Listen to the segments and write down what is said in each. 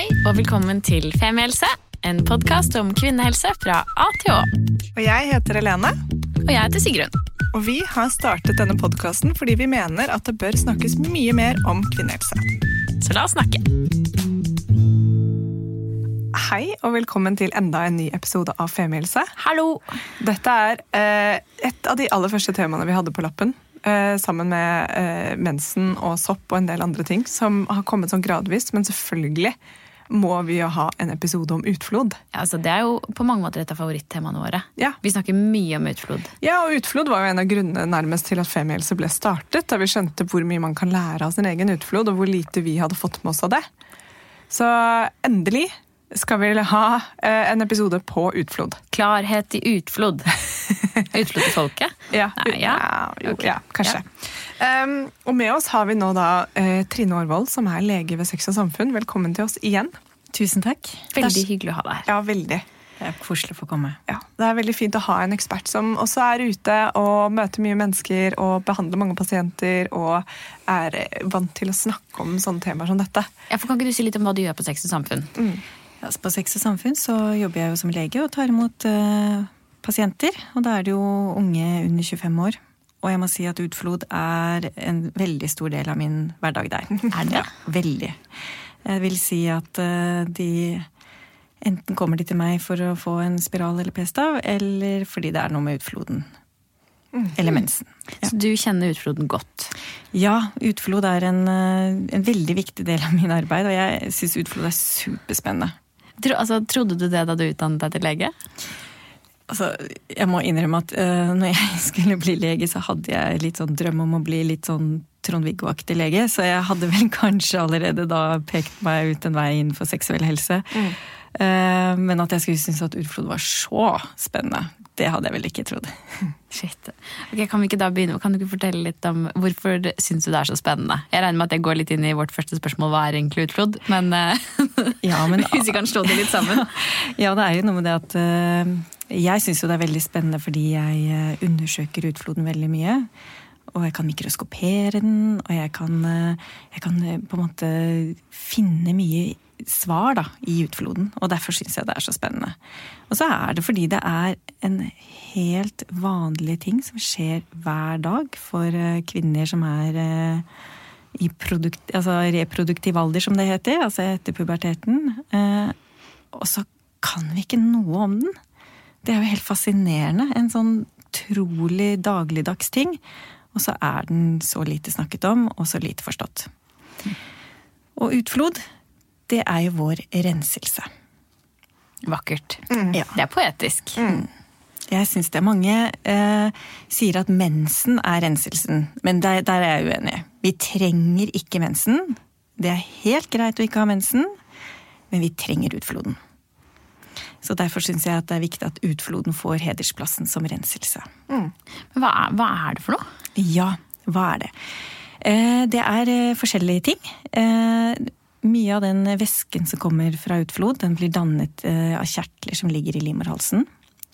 Hei og velkommen til Femihelse, en podkast om kvinnehelse fra A til Å. Og jeg heter Helene. Og jeg heter Sigrun. Og vi har startet denne podkasten fordi vi mener at det bør snakkes mye mer om kvinnehelse. Så la oss snakke. Hei og velkommen til enda en ny episode av Femihelse. Hallo! Dette er eh, et av de aller første temaene vi hadde på lappen. Eh, sammen med eh, mensen og sopp og en del andre ting som har kommet sånn gradvis. Men selvfølgelig må vi jo ha en episode om utflod. Ja, altså, det er jo på mange måter et av favorittemaene våre. Ja. Vi snakker mye om utflod. Ja, og Utflod var jo en av grunnene nærmest til at Femihelse ble startet. Da vi skjønte hvor mye man kan lære av sin egen utflod, og hvor lite vi hadde fått med oss av det. Så endelig skal vi ha eh, en episode på utflod. Klarhet i utflod. Utflod til folket? Ja, Nei, ja. jo, okay. ja kanskje. Um, og med oss har vi nå da eh, Trine Aarvold, som er lege ved Sex og Samfunn. Velkommen til oss igjen. Tusen takk. Veldig hyggelig å ha deg her. Ja, veldig. Det er koselig å få komme. Ja, det er veldig fint å ha en ekspert som også er ute og møter mye mennesker og behandler mange pasienter og er vant til å snakke om sånne temaer som dette. Ja, for kan ikke du si litt om hva du gjør på Sex og Samfunn? Ja, så på Sex og Samfunn så jobber jeg jo som lege og tar imot uh, pasienter. Og da er det jo unge under 25 år. Og jeg må si at utflod er en veldig stor del av min hverdag der. Er det? Ja, veldig. Jeg vil si at uh, de Enten kommer de til meg for å få en spiral eller p-stav, eller fordi det er noe med utfloden. Eller mensen. Så du kjenner utfloden godt? Ja, utflod er en, eh, en veldig viktig del av min arbeid, og jeg syns utflod er superspennende. Tro, altså, trodde du det da du utdannet deg til lege? Altså, jeg må innrømme at uh, når jeg skulle bli lege, så hadde jeg litt sånn drøm om å bli litt sånn Trond-Viggo-aktig lege, så jeg hadde vel kanskje allerede da pekt meg ut en vei innenfor seksuell helse. Eh, men at jeg skulle synes at utflod var så spennende, det hadde jeg vel ikke trodd. Shit. Ok, Kan vi ikke da begynne? Kan du ikke fortelle litt om hvorfor syns du det er så spennende? Jeg regner med at jeg går litt inn i vårt første spørsmål, hva er egentlig utflod? Men, eh, Ja, men hvis vi kan slå det litt sammen. Ja, det er jo noe med det at eh, jeg syns jo det er veldig spennende fordi jeg eh, undersøker utfloden veldig mye. Og jeg kan mikroskopere den, og jeg kan, jeg kan på en måte finne mye svar da, i utfloden. Og derfor syns jeg det er så spennende. Og så er det fordi det er en helt vanlig ting som skjer hver dag for eh, kvinner som er eh, i produkt, altså reproduktiv alder, som det heter, altså etter puberteten. Eh, og så kan vi ikke noe om den. Det er jo helt fascinerende. En sånn utrolig dagligdags ting. Og så er den så lite snakket om, og så lite forstått. Og utflod, det er jo vår renselse. Vakkert. Ja. Det er poetisk. Jeg syns det. Mange eh, sier at mensen er renselsen, men der, der er jeg uenig. Vi trenger ikke mensen. Det er helt greit å ikke ha mensen, men vi trenger utfloden. Så Derfor syns jeg at det er viktig at utfloden får hedersplassen som renselse. Men hva er, hva er det for noe? Ja, hva er det? Eh, Det er eh, forskjellige ting. Mye av den væsken som kommer fra utflod, den blir dannet eh, av kjertler som ligger i livmorhalsen.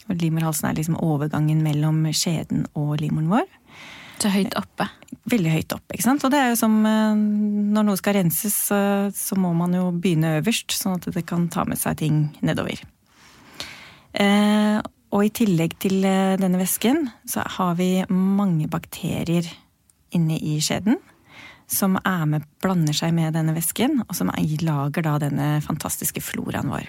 Og livmorhalsen er liksom overgangen mellom skjeden og livmoren vår. Så høyt oppe. Veldig høyt oppe. ikke sant? Og det er jo som eh, når noe skal renses, så, må man jo begynne øverst, sånn at det kan ta med seg ting nedover. Eh, og i tillegg til denne væsken, så har vi mange bakterier inne i skjeden. Som er med, blander seg med denne væsken, og som er- lager da denne fantastiske floraen vår.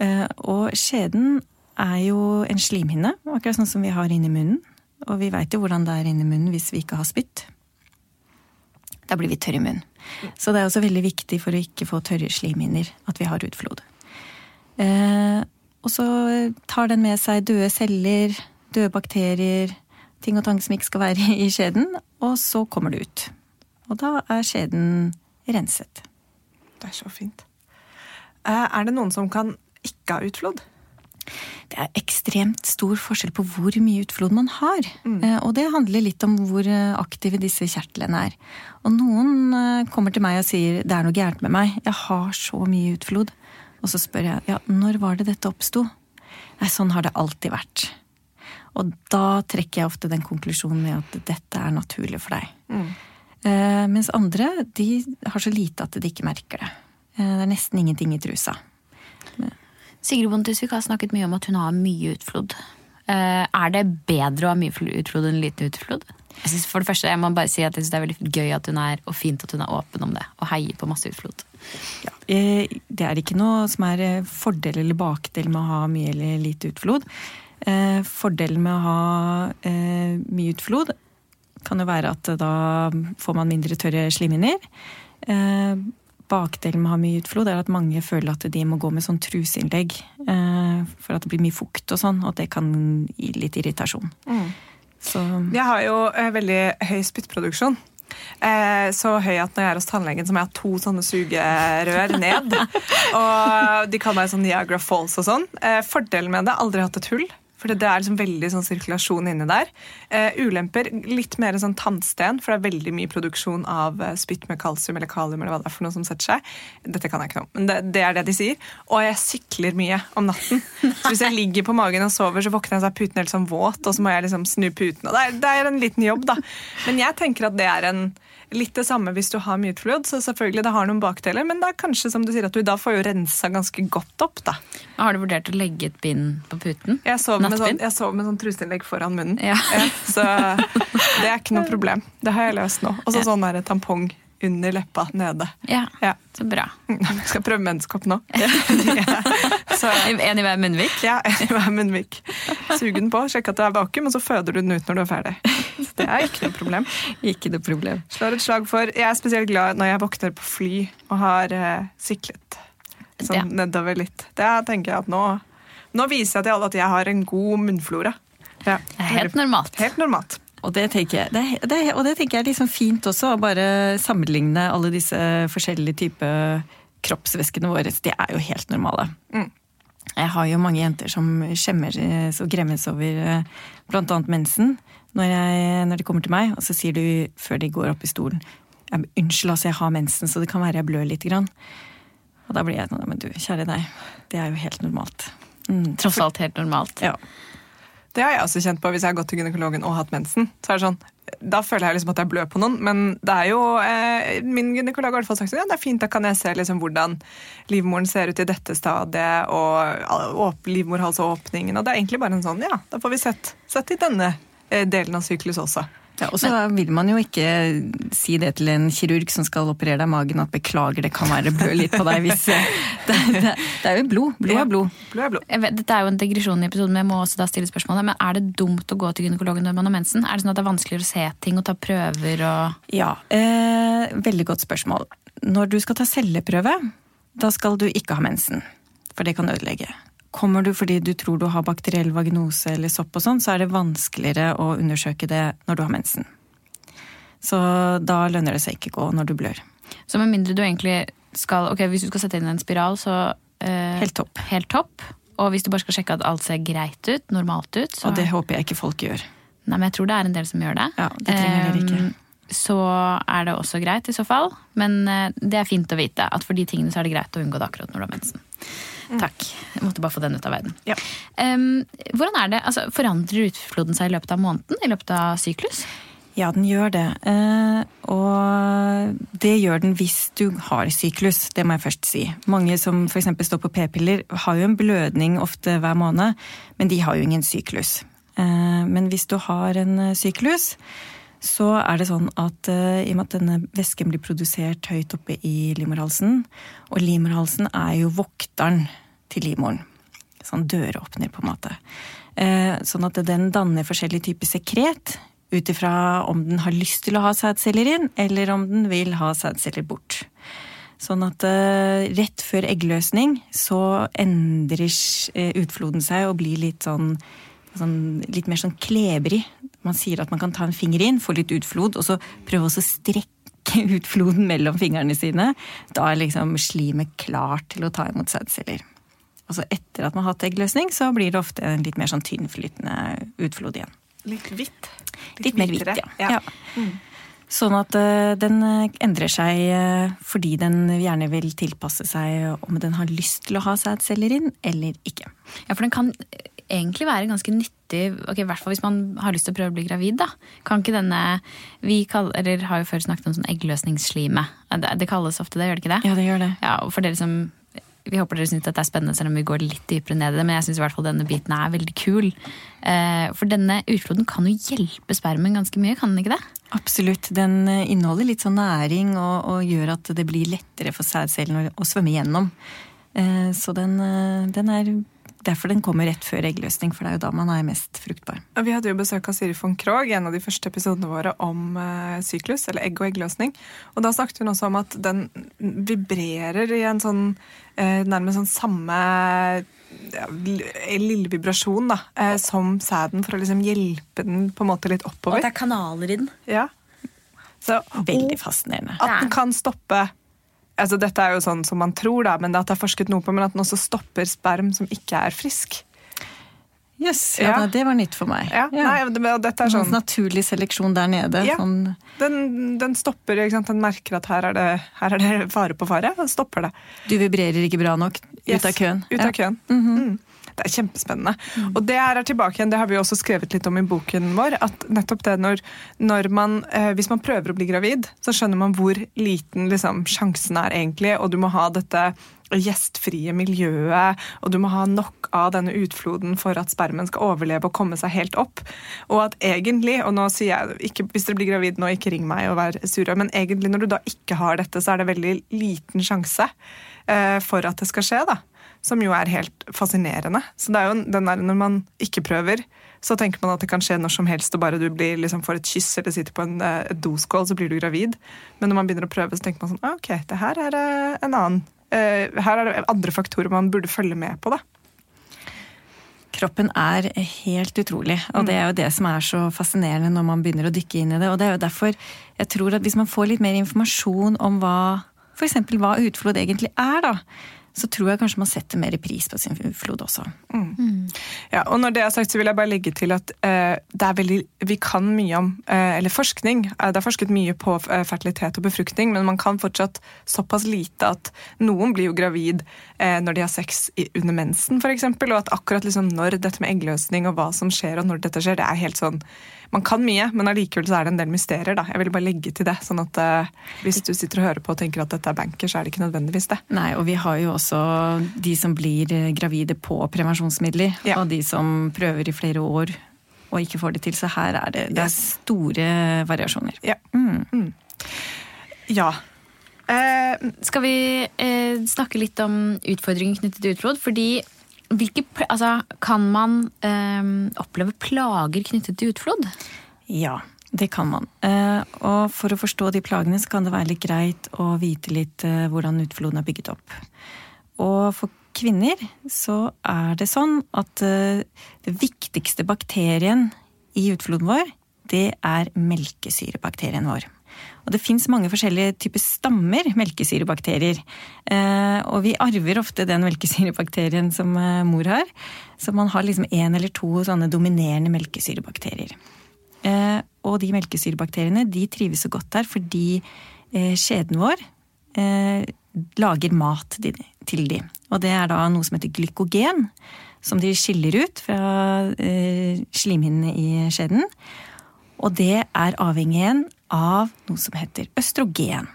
Eh, og skjeden er jo en slimhinne, akkurat sånn som vi har inni munnen. Og vi veit jo hvordan det er inni munnen hvis vi ikke har spytt. Da blir vi tørre i munnen. Så det er også veldig viktig for å ikke få tørre slimhinner at vi har utflod. Eh, og så tar den med seg døde celler, døde bakterier, ting og tang som ikke skal være i skjeden, og så kommer det ut. Og da er skjeden renset. Det er så fint. Eh, Er det noen som kan ikke ha utflod? Det er ekstremt stor forskjell på hvor mye utflod man har. Mm. Og det handler litt om hvor eh, aktive disse kjertlene er. Og noen eh, kommer til meg og sier det er noe gærent med meg, jeg har så mye utflod. Og så spør jeg ja, når var det dette oppsto? Nei, sånn har det alltid vært. Og da trekker jeg ofte den konklusjonen med at dette er naturlig for deg. Eh, mens andre de har så lite at de ikke merker det. Eh, Det er nesten ingenting i trusa. Sigrid Bonde Tusvik har snakket mye om at hun har mye utflod. Eh, er det bedre å ha mye utflod enn lite utflod? Jeg synes for det første, jeg må bare si at jeg synes det er veldig gøy at hun er, og fint at hun er åpen om det, og heier på masse utflod. Ja. Det er ikke noe som er eh, fordel eller bakdel med å ha mye eller lite utflod. Eh, Fordelen med å ha eh, mye utflod kan jo være at da får man mindre tørre slimhinner. Eh, Bakdelen med å ha mye utflod er at mange føler at de må gå med sånn truseinnlegg eh, for at det blir mye fukt og sånn, og at det kan gi litt irritasjon. Så Jeg har jo eh, veldig høy spyttproduksjon. Eh, så høy at når jeg er hos tannlegen, så må jeg ha to sånne sugerør ned. Og de kaller meg sånn Niagara Falls og sånn. Eh, fordelen med det, aldri hatt et hull. For det er liksom veldig sånn sirkulasjon inni der. Eh, ulemper, litt mer sånn tannsten, for det er veldig mye produksjon av eh, spytt med kalsium eller kalium eller hva det er for noe som setter seg. Dette kan jeg ikke noe om, men det, det er det de sier. Og jeg sykler mye om natten. Så hvis jeg ligger på magen og sover, så våkner jeg så er puten helt sånn våt, og så må jeg liksom snu puten. Og det er, det er en liten jobb, da. Men jeg tenker at det er en Litt det samme hvis du har utflod, så selvfølgelig det har noen bakdeler, men det er kanskje som du sier at du da får jo rensa ganske godt opp, da. Har du vurdert å legge et bind på puten? Jeg sov med sånn, jeg sov med sånn truseinnlegg foran munnen. Ja. så det er ikke noe problem. Det har jeg løst nå. Og så sånn der tampong under leppa nede. Ja, Ja. så bra. Vi skal prøve menneskeopp nå. så En i hver munnvik? ja, en i hver munnvik. Suge den på, sjekke at det er vakuum, og så føder du den ut når du er ferdig. Så det er ikke noe problem. ikke noe problem. Slår et slag for Jeg er spesielt glad når jeg våkner på fly og har eh, syklet sånn Ja. nedover litt. Det tenker jeg at nå, nå viser jeg til alle at jeg har en god munnflora. Ja. Helt normalt. Helt normalt. Og det tenker jeg, det, det, og det tenker jeg er liksom fint også, å bare sammenligne alle disse forskjellige typer kroppsvæskene våre. De er jo helt normale. Mm. Jeg har jo mange jenter som skjemmer eh, og gremmes over bl.a. blant annet mensen når, jeg, når de kommer til meg, og så sier du før de går opp i stolen «Ja, 'Unnskyld, altså, jeg har mensen, så det kan være jeg blør lite grann'. Og da blir jeg sånn Men du, kjære deg, det er jo helt normalt. Mm. Tross alt helt normalt. Ja. Det har jeg også kjent på hvis jeg har gått til gynekologen og hatt mensen. Så er det sånn, Da føler jeg liksom at jeg blør på noen, men det er jo eh, min gynekolog har sagt sånn, ja, det er fint, da kan jeg se liksom hvordan livmoren ser ut i dette stadiet, og åp- livmorhalsåpningen, og det er egentlig bare en sånn, ja, da får vi sett, sett i denne eh, delen av syklus også. Ja, og så vil man jo ikke si det til en kirurg som skal operere deg i magen, at beklager, det kan være blø litt på deg hvis Det, det, det er jo blod. Blod er blod. Blod er blod. Jeg vet, dette er jo en digresjon i episoden, men jeg må også da stille spørsmålet. Men er det dumt å gå til gynekologen når man har mensen? Er det sånn at det er vanskeligere å se ting og ta prøver og Ja, eh, veldig godt spørsmål. Når du skal ta celleprøve, da skal du ikke ha mensen. For det kan ødelegge. Kommer du fordi du tror du har bakteriell vaginose eller sopp og sånn, så er det vanskeligere å undersøke det når du har mensen. Så da lønner det seg ikke gå når du blør. Så med mindre du egentlig skal Ok, hvis du skal sette inn en spiral, så eh, Helt topp. Helt topp. Og hvis du bare skal sjekke at alt ser greit ut, normalt ut, så Og det håper jeg ikke folk gjør. Nei, men jeg tror det er en del som gjør det. Ja, det trenger dere ikke. Så er det også greit i så fall. Men eh, det er fint å vite at for de tingene så er det greit å unngå det akkurat når du har mensen. Takk. Jeg måtte bare få den ut av verden. Ja. Um, hvordan er det, altså, Forandrer utfloden seg i løpet av måneden? I løpet av syklus? Ja, den gjør det. Eh, og det gjør den hvis du har syklus, det må jeg først si. Mange som f.eks. står på p-piller, har jo en blødning ofte hver måned, men de har jo ingen syklus. Eh, men hvis du har en eh, syklus, så er det sånn at uh, i og med at denne væsken blir produsert høyt oppe i livmorhalsen, og livmorhalsen er jo vokteren til livmoren. Sånn døråpner, på en måte. Uh, Sånn at den danner forskjellige typer sekret ut ifra om den har lyst til å ha sædceller inn, eller om den vil ha sædceller bort. Sånn at uh, rett før eggløsning så endrer utfloden seg og blir litt sånn, sånn litt mer sånn klebrig. Man sier at man kan ta en finger inn, få litt utflod, og så prøve å strekke utfloden mellom fingrene sine. Da er liksom slimet klart til å ta imot sædceller. Og så etter at man har hatt eggløsning, så blir det ofte en litt mer sånn tynnflytende utflod igjen. Litt hvitt. Litt mer hvitt, ja. ja. ja. Sånn at uh, den endrer seg uh, fordi den gjerne vil tilpasse seg om den har lyst til å ha sædceller inn eller ikke. Ja, for den kan egentlig være ganske nyttig, okay, i hvert fall hvis man har lyst til å prøve å bli gravid. da. Kan ikke denne, Vi kaller, eller har jo før snakket om sånn eggløsningsslime. Det, det kalles ofte det, gjør det ikke det? Ja, det gjør det. Ja, og for dere som vi håper dere syns dette er spennende, selv om vi går litt dypere ned i det. Men jeg syns i hvert fall denne biten er veldig kul. Eh, for denne utfloden kan jo hjelpe spermen ganske mye, kan den ikke det? Absolutt. Den eh, inneholder litt sånn næring og, og gjør at det blir lettere for sædcellen å, å svømme gjennom. Eh, så den, den er derfor den kommer rett før eggløsning, for det er jo da man er mest fruktbar. Vi hadde jo besøk av Siri von Krogh i en av de første episodene våre om uh, syklus, eller egg og eggløsning. Og da snakket hun også om at den vibrerer i en sånn uh, nærmest sånn samme ja, lille vibrasjon da, uh, som sæden, for å liksom hjelpe den på en måte litt oppover. Og at det er kanaler i den. Ja. Så, Veldig fascinerende. At den kan stoppe altså Dette er jo sånn som man tror, da, men at det er forsket noe på, men at den også stopper sperm som ikke er frisk. Yes, ja, ja. Det var nytt for meg. Ja, ja. Nei, dette er sånn... Naturlig seleksjon der nede. Ja, sånn... den, den, stopper, den merker at her er, det, her er, det, fare på fare, og stopper det. Du vibrerer ikke bra nok yes, ut av køen? Ut av køen. Mm -hmm. mm. Det er kjempespennende. Mm. Og det er tilbake igjen, det har vi også skrevet litt om i boken vår. at nettopp det når, når man, eh, Hvis man prøver å bli gravid, så skjønner man hvor liten liksom, sjansen er egentlig, og du må ha dette gjestfrie miljøet, og du må ha nok av denne utfloden for at spermen skal overleve og komme seg helt opp. Og at egentlig, og nå sier jeg ikke, hvis dere blir gravid nå, ikke ring meg og vær sure, men egentlig når du da ikke har dette, så er det veldig liten sjanse eh, for at det skal skje. da som jo er helt fascinerende. Så det er jo den der når man ikke prøver, så tenker man at det kan skje når som helst, og bare du blir, liksom, får et kyss eller sitter på en uh, doskål, så blir du gravid. Men når man begynner å prøve, så tenker man sånn «Ah, Ok, det her er uh, en annen uh, Her er det andre faktorer man burde følge med på, da. Kroppen er helt utrolig, og det er jo det som er så fascinerende når man begynner å dykke inn i det. Og det er jo derfor jeg tror at hvis man får litt mer informasjon om hva f.eks. hva utflod egentlig er, da, så tror jeg kanskje man setter mer pris på sin flod også. Mm. Mm. Ja, og når det er sagt, så vil jeg bare legge til at eh, det er veldig, vi kan mye om eh, Eller forskning. Uh, det er forsket mye på fertilitet og befruktning, men man kan fortsatt såpass lite at noen blir jo gravid når de har sex i, under mensen, f.eks., og at akkurat liksom når dette med eggløsning og hva som skjer, og når dette skjer, det er helt sånn man kan mye, men allikevel så er det en del mysterier. da. Jeg vil bare legge til det, sånn at uh, Hvis du sitter og hører på og tenker at dette er banker, så er det ikke nødvendigvis det. Nei, og vi har jo også de som blir eh, gravide på prevensjonsmidler, ja. og de som prøver i flere år og ikke får det til. Så her er det, det er store variasjoner. Ja. Mm. Mm. ja. Uh, skal vi uh, snakke litt om utfordringer knyttet til utbrudd? Fordi hvilke, altså, kan man um, oppleve plager knyttet til utflod? Ja, det kan man. Uh, og for å forstå de plagene så kan det være litt greit å vite litt uh, hvordan utfloden er bygget opp. Og for kvinner så er det sånn at uh, det viktigste bakterien i utfloden vår, det er melkesyrebakterien vår. Og det fins mange forskjellige typer stammer melkesyrebakterier. Eh, og vi arver ofte den melkesyrebakterien som eh, mor har. Så man har liksom én eller to sånne dominerende melkesyrebakterier. Eh, og de melkesyrebakteriene de trives så godt der fordi skjeden vår lager mat til de. Og det er da noe som heter glykogen, som de skiller ut fra slimhinnene i skjeden. Og det er avhengig av noe som heter østrogen.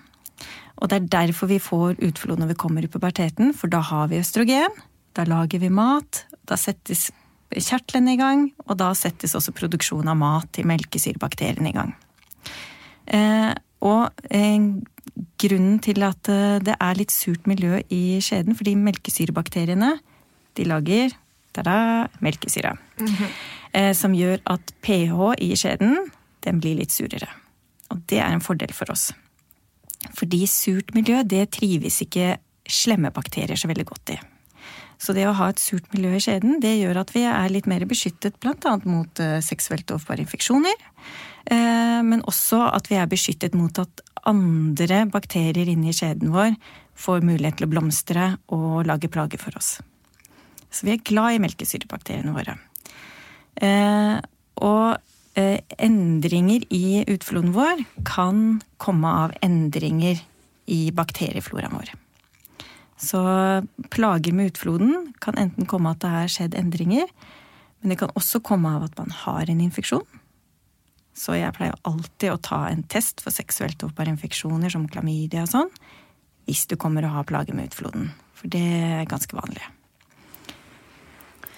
Og det er derfor vi får utflod når vi kommer i puberteten, for da har vi østrogen. Da lager vi mat, da settes kjertlene i gang, og da settes også produksjon av mat til melkesyrebakteriene i gang. Eh, og eh, grunnen til at eh, det er litt surt miljø i skjeden, fordi melkesyrebakteriene de lager tada, melkesyre. Mm -hmm. eh, som gjør at pH i skjeden den blir litt surere. Og det er en fordel for oss. Fordi surt miljø, det trives ikke slemme bakterier så veldig godt i. Så det å ha et surt miljø i skjeden, det gjør at vi er litt mer beskyttet bl.a. mot eh, seksuelt overbare infeksjoner. Eh, men også at vi er beskyttet mot at andre bakterier inni skjeden vår får mulighet til å blomstre og lage plager for oss. Så vi er glad i melkesyrebakteriene våre. Eh, og endringer i utfloden vår kan komme av endringer i bakteriefloraen vår. Så plager med utfloden kan enten komme av at det har skjedd endringer, men det kan også komme av at man har en infeksjon. Så jeg pleier alltid å ta en test for seksuelt overbare infeksjoner som klamydia og sånn, hvis du kommer og har plager med utfloden. For det er ganske vanlig.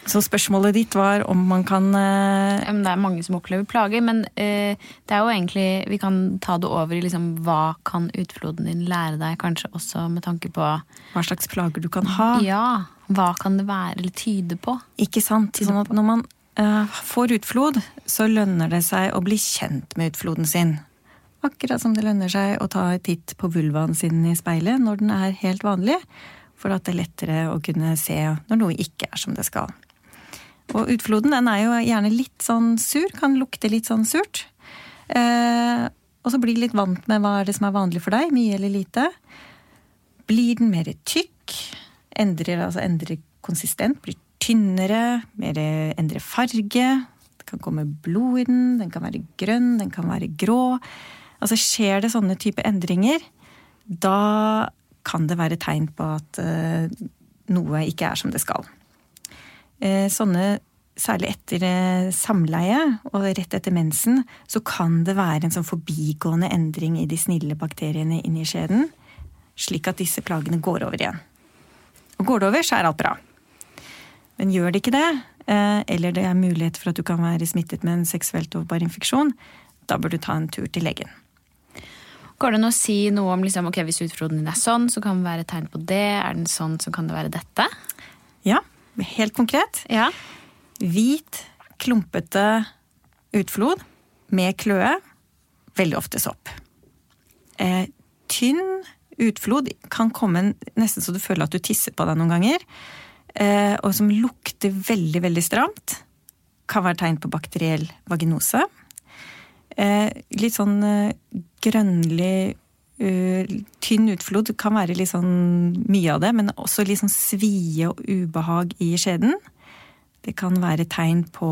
Så spørsmålet ditt var om man kan eh, Det er mange som opplever plager, men eh, det er jo egentlig Vi kan ta det over i liksom hva kan utfloden din lære deg, kanskje også med tanke på Hva slags plager du kan ha. Ja, hva kan det være eller tyde på? Ikke sant? Sånn at når man eh, får utflod, så lønner det seg å bli kjent med utfloden sin. Akkurat som det lønner seg å ta en titt på vulvaen sin i speilet når den er helt vanlig, for at det er lettere å kunne se når noe ikke er som det skal. Og utfloden den er jo gjerne litt sånn sur, kan lukte litt sånn surt. Eh, og så bli litt vant med hva er det som er vanlig for deg, mye eller lite. Blir den mer tykk, endrer, altså endrer konsistent, blir tynnere, mer, endrer farge. Det kan komme blod i den, den kan være grønn, den kan være grå. Altså skjer det sånne type endringer, da kan det være tegn på at eh, noe ikke er som det skal. Eh, sånne, særlig etter eh, samleie og rett etter mensen, så kan det være en sånn forbigående endring i de snille bakteriene inni skjeden, slik at disse plagene går over igjen. Og går det over, så er alt bra. Men gjør det ikke det, eh, eller det er mulighet for at du kan være smittet med en seksuelt overbar infeksjon, da bør du ta en tur til legen. Går det an å si noe om liksom, ok, hvis utfloden din er sånn, så kan det være et tegn på det? Er den sånn, så kan det være dette? Ja, helt konkret. Ja. Hvit, klumpete utflod med kløe. Veldig ofte sopp. Eh, tynn utflod kan komme nesten så du føler at du tisser på deg noen ganger. Eh, og som lukter veldig, veldig stramt. Kan være tegn på bakteriell vaginose. Eh, litt sånn eh, grønnlig tynn utflod kan være litt sånn mye av det, men også litt sånn svie og ubehag i skjeden. Det kan være tegn på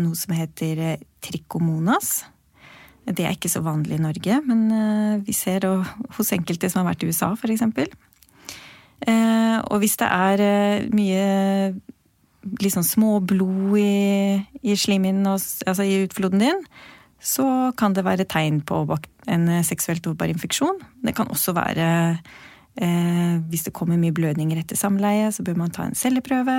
noe som heter eh, trikomonas. Det er ikke så vanlig i Norge, men uh, vi ser det hos enkelte som har vært i USA, f.eks. Og hvis det er mye litt sånn småblod i, i slimhinnen, altså i utfloden din, så kan det være tegn på en seksuelt overbar infeksjon. Det kan også være eh, hvis det kommer mye blødninger etter samleie, så bør man ta en celleprøve.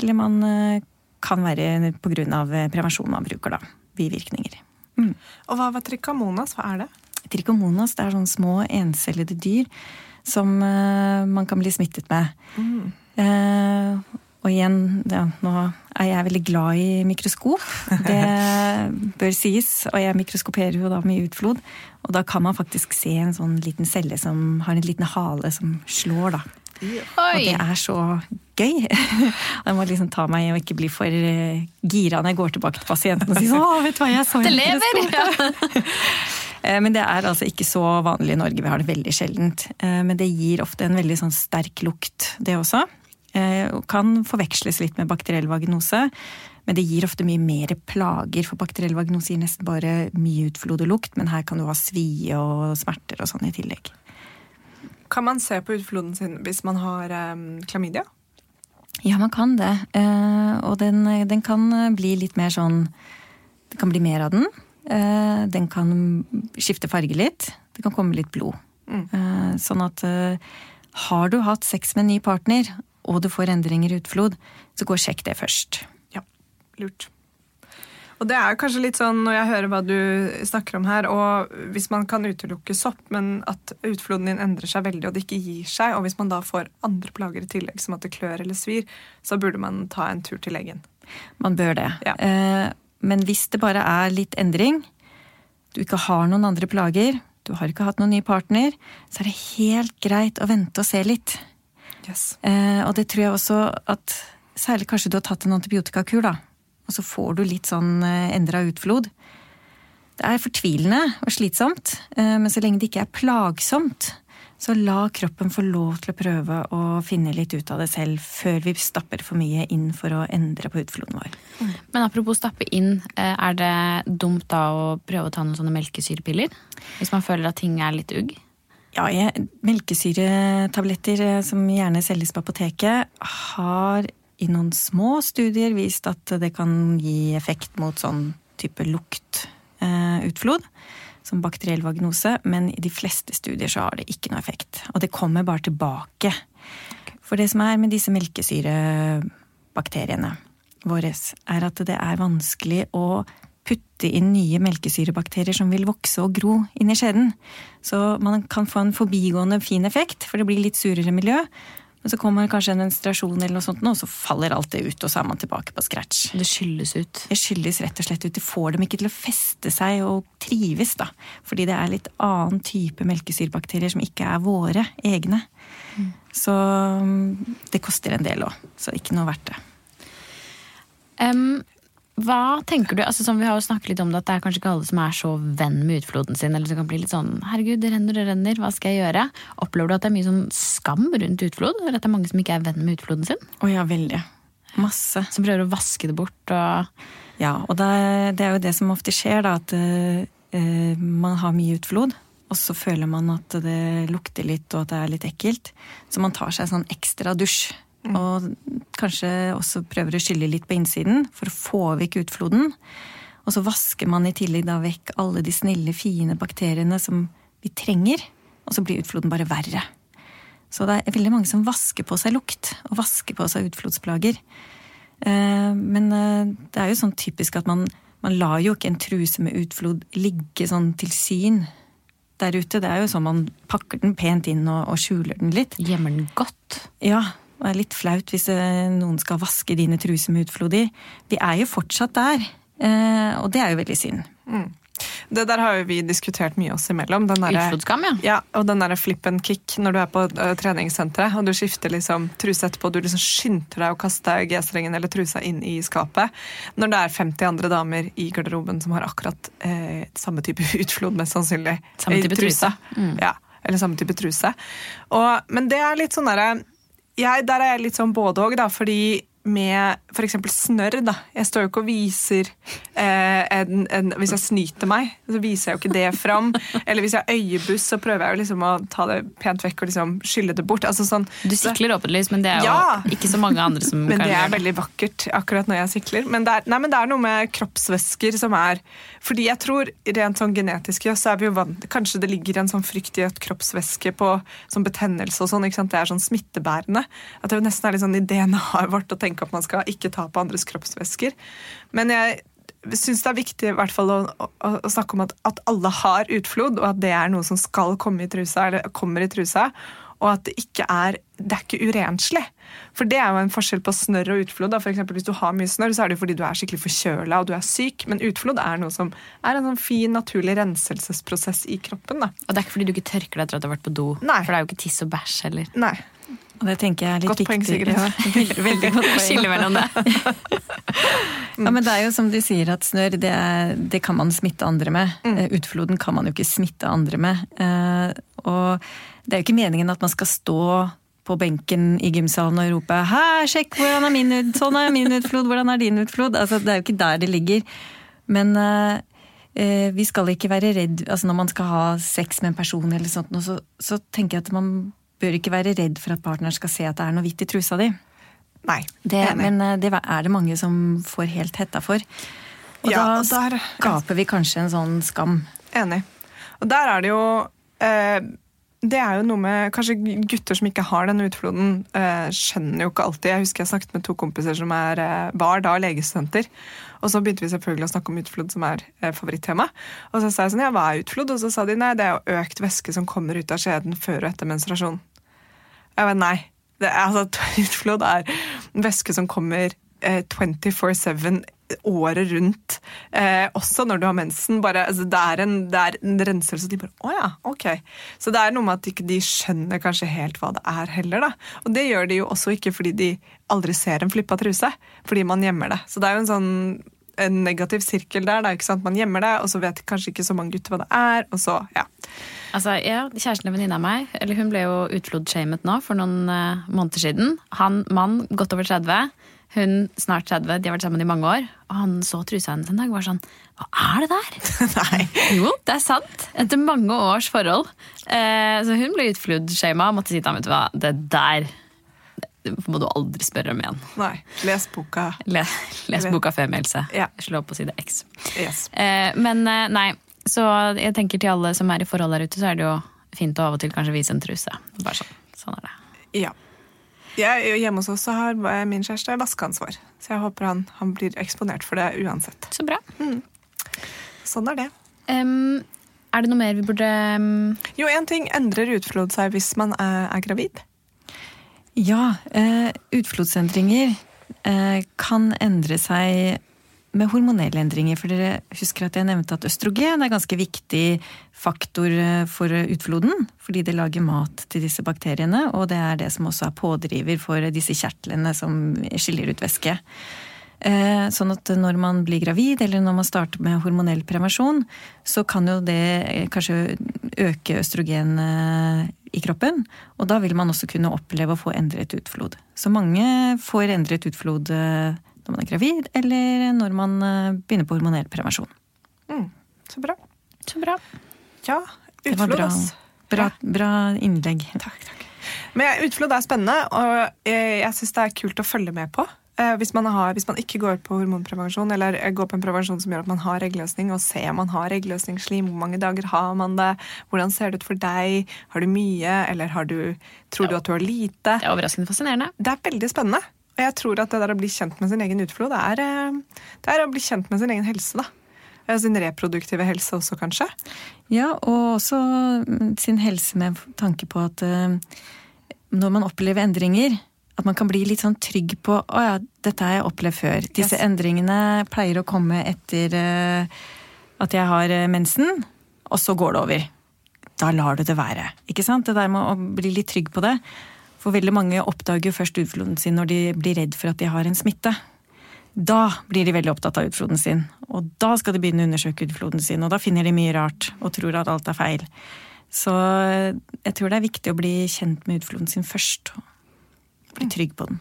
Eller man eh, kan være pga. prevensjon man bruker, da. Bivirkninger. Mm. Og hva var trikomonas? Hva er det? Trikomonas det er sånne små encellede dyr som eh, man kan bli smittet med. Mm. Eh, og igjen, ja, nå er jeg veldig glad i mikroskop. Det bør sies. Og jeg mikroskoperer jo da med utflod. Og da kan man faktisk se en sånn liten celle som har en liten hale som slår, da. Oi. Og det er så gøy. Jeg må liksom ta meg i å ikke bli for eh, gira når jeg går tilbake til pasienten og sier sånn, vet du hva, jeg så Det lever! Ja. men det er altså ikke så vanlig i Norge. Vi har det veldig sjeldent. Eh, men det gir ofte en veldig sånn sterk lukt, det også. Eh, kan forveksles litt med bakteriell vagnose. Men det gir ofte mye mer plager, for bakteriell vagnose gir nesten bare mye utflod og lukt, men her kan du ha svie og smerter og sånn i tillegg. Kan man se på utfloden sin hvis man har um, klamydia? Ja, man kan det. Uh, og den, den, kan bli litt mer sånn Det kan bli mer av den. Den kan skifte farge litt. Det kan komme litt blod. Mm. Sånn at har du hatt sex med en ny partner, og du får endringer i utflod, så gå og sjekk det først. Ja, lurt. Og det er kanskje litt sånn når jeg hører hva du snakker om her, og hvis man kan utelukke sopp, men at utfloden din endrer seg veldig og det ikke gir seg, og hvis man da får andre plager i tillegg, som at det klør eller svir, så burde man ta en tur til legen. Man bør det. Ja. Eh, men hvis det bare er litt endring, du ikke har noen andre plager, du har ikke hatt noen ny partner, så er det helt greit å vente og se litt. Yes. Eh, og det tror jeg også at Særlig kanskje du har tatt en antibiotikakur, da. Og så får du litt sånn eh, endra utflod. Det er fortvilende og slitsomt, eh, men så lenge det ikke er plagsomt, Så la kroppen få lov til å prøve å finne litt ut av det selv, før vi stapper for mye inn for å endre på utfloden vår. Men apropos stappe inn, eh, er det dumt da å prøve å ta noen sånne melkesyrepiller? Hvis man føler at ting er litt ugg? Ja, melkesyretabletter eh, som gjerne selges på apoteket, har i noen små studier vist at det kan gi effekt mot sånn type luktutflod. Eh, som bakteriell vagnose, men i de fleste studier så har det ikke noe effekt. Og det kommer bare tilbake. For det som er med disse melkesyrebakteriene våre, er at det er vanskelig å putte inn nye melkesyrebakterier som vil vokse og gro inn i skjeden. Så man kan få en forbigående fin effekt, for det blir litt surere miljø. Men så kommer kanskje en menstruasjon, eller noe sånt, og så faller alt det ut, og så er man tilbake på scratch. Det skylles ut. Det skyldes rett og slett ut. Det får dem ikke til å feste seg og trives, da. Fordi det er litt annen type melkesyrebakterier som ikke er våre egne. Mm. Så mm, det koster en del òg. Så ikke noe verdt det. Um, hva tenker du, altså som Vi har jo snakket litt om det, at det er kanskje ikke alle som er så venn med utfloden sin. eller som kan bli litt sånn, herregud, det renner, det renner, hva skal jeg gjøre? Opplever du at det er mye sånn skam rundt utflod? Eller at det er mange som ikke er venn med utfloden sin? Å ja, veldig. Masse. Som prøver å vaske det bort og Ja, og det, det er jo det som ofte skjer, da. At uh, man har mye utflod. Og så føler man at det lukter litt, og at det er litt ekkelt. Så man tar seg sånn ekstra dusj Mm. Og kanskje også prøver å skylle litt på innsiden for å få vekk utfloden. Og så vasker man i tillegg da vekk alle de snille, fine bakteriene som vi trenger. Og så blir utfloden bare verre. Så det er veldig mange som vasker på seg lukt, og vasker på seg utflodsplager. Eh, men eh, det er jo sånn typisk at man, man lar jo ikke en truse med utflod ligge sånn til syn der ute. Det er jo sånn man pakker den pent inn og, og skjuler den litt. Gjemmer den godt? Ja, det er litt flaut hvis eh, noen skal vaske dine truser med utflod i. De er jo fortsatt der, eh, og det er jo veldig synd. Mm. Det der har jo vi diskutert mye oss imellom. Utflodskam, ja. ja. Og den derre flip and kick når du er på uh, treningssenteret og du skifter liksom truse etterpå, og du liksom skynder deg å kaste G-strengen eller trusa inn i skapet. Når det er 50 andre damer i garderoben som har akkurat eh, samme type utflod, mest sannsynlig. Samme type truse. Mm. Ja, eller samme type truse. Og, men det er litt sånn derre jeg, der er jeg litt sånn både òg, fordi med f.eks. snørr. da. Jeg står jo ikke og viser eh, en, en, Hvis jeg snyter meg, så viser jeg jo ikke det fram. Eller hvis jeg har øyebuss, så prøver jeg jo liksom å ta det pent vekk og liksom skylle det bort. Altså sånn, du sikler åpenlyst, men det er jo ja. ikke så mange andre som men kan gjøre det. Men det er veldig vakkert akkurat når jeg sikler. Men det, er, nei, men det er noe med kroppsvæsker som er Fordi jeg tror rent sånn genetisk så er vi jo vant Kanskje det ligger en sånn frykt i at kroppsvæske på sånn betennelse og sånn, ikke sant? det er sånn smittebærende. At det nesten er litt sånn i DNA-et vårt å tenke tenke at man skal ikke ta på andres kroppsvæsker. Men jeg syns det er viktig i hvert fall å, å, å snakke om at, at, alle har utflod, og at det er noe som skal komme i trusa, eller kommer i trusa. Og at det ikke er det er ikke urenslig. For det er jo en forskjell på snørr og utflod. For eksempel, hvis du har mye snørr, så er det fordi du er skikkelig forkjøla og du er syk. Men utflod er noe som er en sånn fin, naturlig renselsesprosess i kroppen. Da. Og det er ikke fordi du ikke tørker deg etter at du har vært på do? Nei. For det er jo ikke tiss og bæsj heller. Nei. Og det tenker jeg er litt godt viktig. Poeng, Sigrid. Ja. Veldig, veldig godt poeng. Skille mellom det. ja, men det er jo som du sier at snørr, det, det kan man smitte andre med. Mm. Eh, utfloden kan man jo ikke smitte andre med. Eh, og det er jo ikke meningen at man skal stå på benken i gymsalen og rope 'Hæ, sjekk, hvordan er min, ut, sånn er min utflod, hvordan er din utflod?' Altså, det er jo ikke der det ligger. Men uh, vi skal ikke være redd altså Når man skal ha sex med en person, eller sånt, så, så tenker jeg at man bør ikke være redd for at partneren skal se at det er noe hvitt i trusa di. Nei, det, men eh, det er det mange som får helt hetta for. Og ja, da der, skaper vi kanskje en sånn skam. Enig. Og der er det jo eh, Det er jo noe med Kanskje gutter som ikke har denne utfloden, eh, skjønner jo ikke alltid. Jeg husker jeg snakket med to kompiser som er, eh, var da legestudenter. Og så begynte vi selvfølgelig å snakke om utflod, som er eh, favorittema. Og så sa jeg sånn, ja, hva er utflod? Og så sa de nei, det er jo økt væske som kommer ut av skjeden før og etter menstruasjon. Jeg vet, nei. Det er, altså, Utflod er væske som kommer eh, 24-7 året rundt. Eh, også når du har mensen. Bare, altså, det, er en, det, er en, renselse. De bare Å ja, ok. Så det er noe med at ikke de ikke skjønner kanskje helt hva det er heller. da. Og det gjør de jo også ikke fordi de aldri ser en flippa truse. Fordi man gjemmer det. Så det er jo en sånn en negativ sirkel der. Da, ikke sant? Man gjemmer det, og så vet kanskje ikke så mange gutter hva det er. og så, ja. Altså, ja, Kjæresten til venninna av meg eller hun ble jo utflodshamet nå for noen uh, måneder siden. Han mann godt over 30, hun snart 30, de har vært sammen i mange år. Og han så trusa hennes en dag og var sånn Hva er det der? Nei. Jo, det er sant. Etter mange års forhold. Uh, så hun ble utflodshama og måtte si til ham vet du hva, det der det må du aldri spørre om igjen. Nei. Les boka. Le, les boka Femihelse. Ja. Slå på side X. Yes. Eh, men eh, nei, så jeg tenker til alle som er i forhold der ute, så er det jo fint å av og til kanskje vise en truse. Bare sånn. Sånn er det. Ja. Jeg, hjemme hos oss har min kjæreste vaskeansvar, så jeg håper han, han blir eksponert for det uansett. Så bra. Sånn er det. Um, er det noe mer vi burde um... Jo, én ting endrer utflod seg hvis man er, er gravid. Ja, eh, utflodsendringer eh, kan endre seg med hormonelle endringer. For dere husker at jeg nevnte at østrogen er ganske viktig faktor eh, for utfloden. Fordi det lager mat til disse bakteriene, og det er det som også er pådriver for disse kjertlene som skiller ut væske. Sånn at når man blir gravid, eller når man starter med hormonell prevensjon, så kan jo det kanskje øke østrogen eh, i kroppen. Og da vil man også kunne oppleve å få endret utflod. Så mange får endret utflod eh, når man er gravid, eller når man eh, begynner på hormonell prevensjon. Mm, så bra. Så bra. Ja, utflod, bra, ass. bra, bra innlegg. Takk, takk. Men utflod er spennende, og jeg, jeg syns det er kult å følge med på. Eh, Hvis man, har, hvis man ikke går på hormonprevensjon, eller eh, går på en prevensjon som gjør at man har eggløsning, og ser om man har eggløsningsslim, hvor mange dager har man det, hvordan ser det ut for deg, har du mye, eller har du, tror du at du har lite? Det er overraskende fascinerende. Det er veldig spennende. Og jeg tror at det der å bli kjent med sin egen utflod, det er, eh, det er å bli kjent med sin egen helse, da. Sin reproduktive helse også, kanskje. Ja, og også mm, sin helse med tanke på at når man opplever endringer, at man kan bli litt sånn trygg på å ja, dette har jeg opplevd før. Disse Yes. endringene pleier å komme etter eh, at jeg har eh, mensen, og så går det over. Da lar du det være. Ikke sant? Det der med å bli litt trygg på det. For veldig mange oppdager jo først utfloden sin når de blir redd for at de har en smitte. Da blir de veldig opptatt av utfloden sin, og da skal de begynne å undersøke utfloden sin, og da finner de mye rart og tror at alt er feil. Så jeg tror det er viktig å bli kjent med utfloden sin først. Bli trygg på den.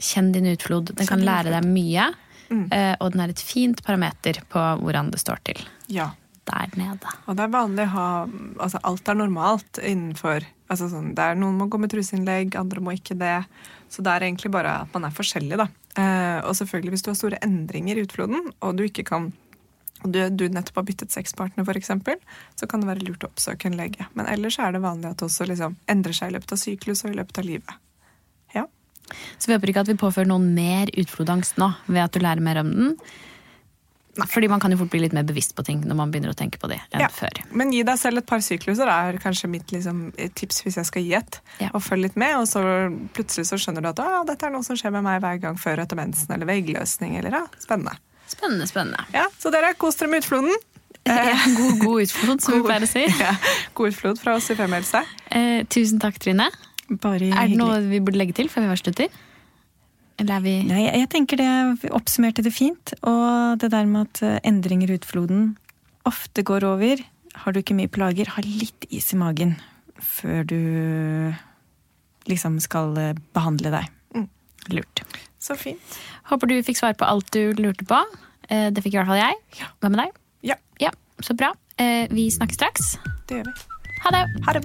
Kjenn din utflod. Den kan lære deg mye. Mm. eh, Og den er et fint parameter på hvordan det står til Ja. der nede. Og det er vanlig å ha altså Alt er normalt innenfor altså sånn, det er Noen må gå med truseinnlegg, andre må ikke det. Så det er egentlig bare at man er forskjellig, da. Eh, og selvfølgelig hvis du har store endringer i utfloden, og du ikke kan og du, du nettopp har byttet sexpartner, f.eks., så kan det være lurt å oppsøke en lege. Men ellers er det vanlig at det også liksom endrer seg i løpet av syklus og i løpet av livet. Så vi håper ikke at vi påfører noen mer utflodangst nå ved at du lærer mer om den. Fordi man kan jo fort bli litt mer bevisst på ting når man begynner å tenke på det enn Ja. før. Men gi deg selv et par sykluser er kanskje mitt liksom, tips hvis jeg skal gi et. Ja. Og følg litt med, og så plutselig så skjønner du at «Å, dette er noe som skjer med meg hver gang før etter mensen, eller veggløsning eller ja, spennende. Spennende, spennende. Ja, Så dere, kos dere med utfloden. God, god utflod, som vi pleier å si. Ja, god utflod fra oss i Femihelse. Eh, tusen takk, Trine. Bare Er det noe vi burde legge til før vi avslutter? Eller er vi Nei, jeg tenker det oppsummerte det fint. Og det der med at eh, endringer i utfloden ofte går over. Har du ikke mye plager, ha litt is i magen før du liksom skal eh, behandle deg. lurt? Så fint. Håper du fikk svar på alt du lurte på. Eh, det fikk i hvert fall jeg. Hva med deg? Ja, Ja, Så bra. Eh, vi snakkes straks. det gjør vi. Ha det! Ha det.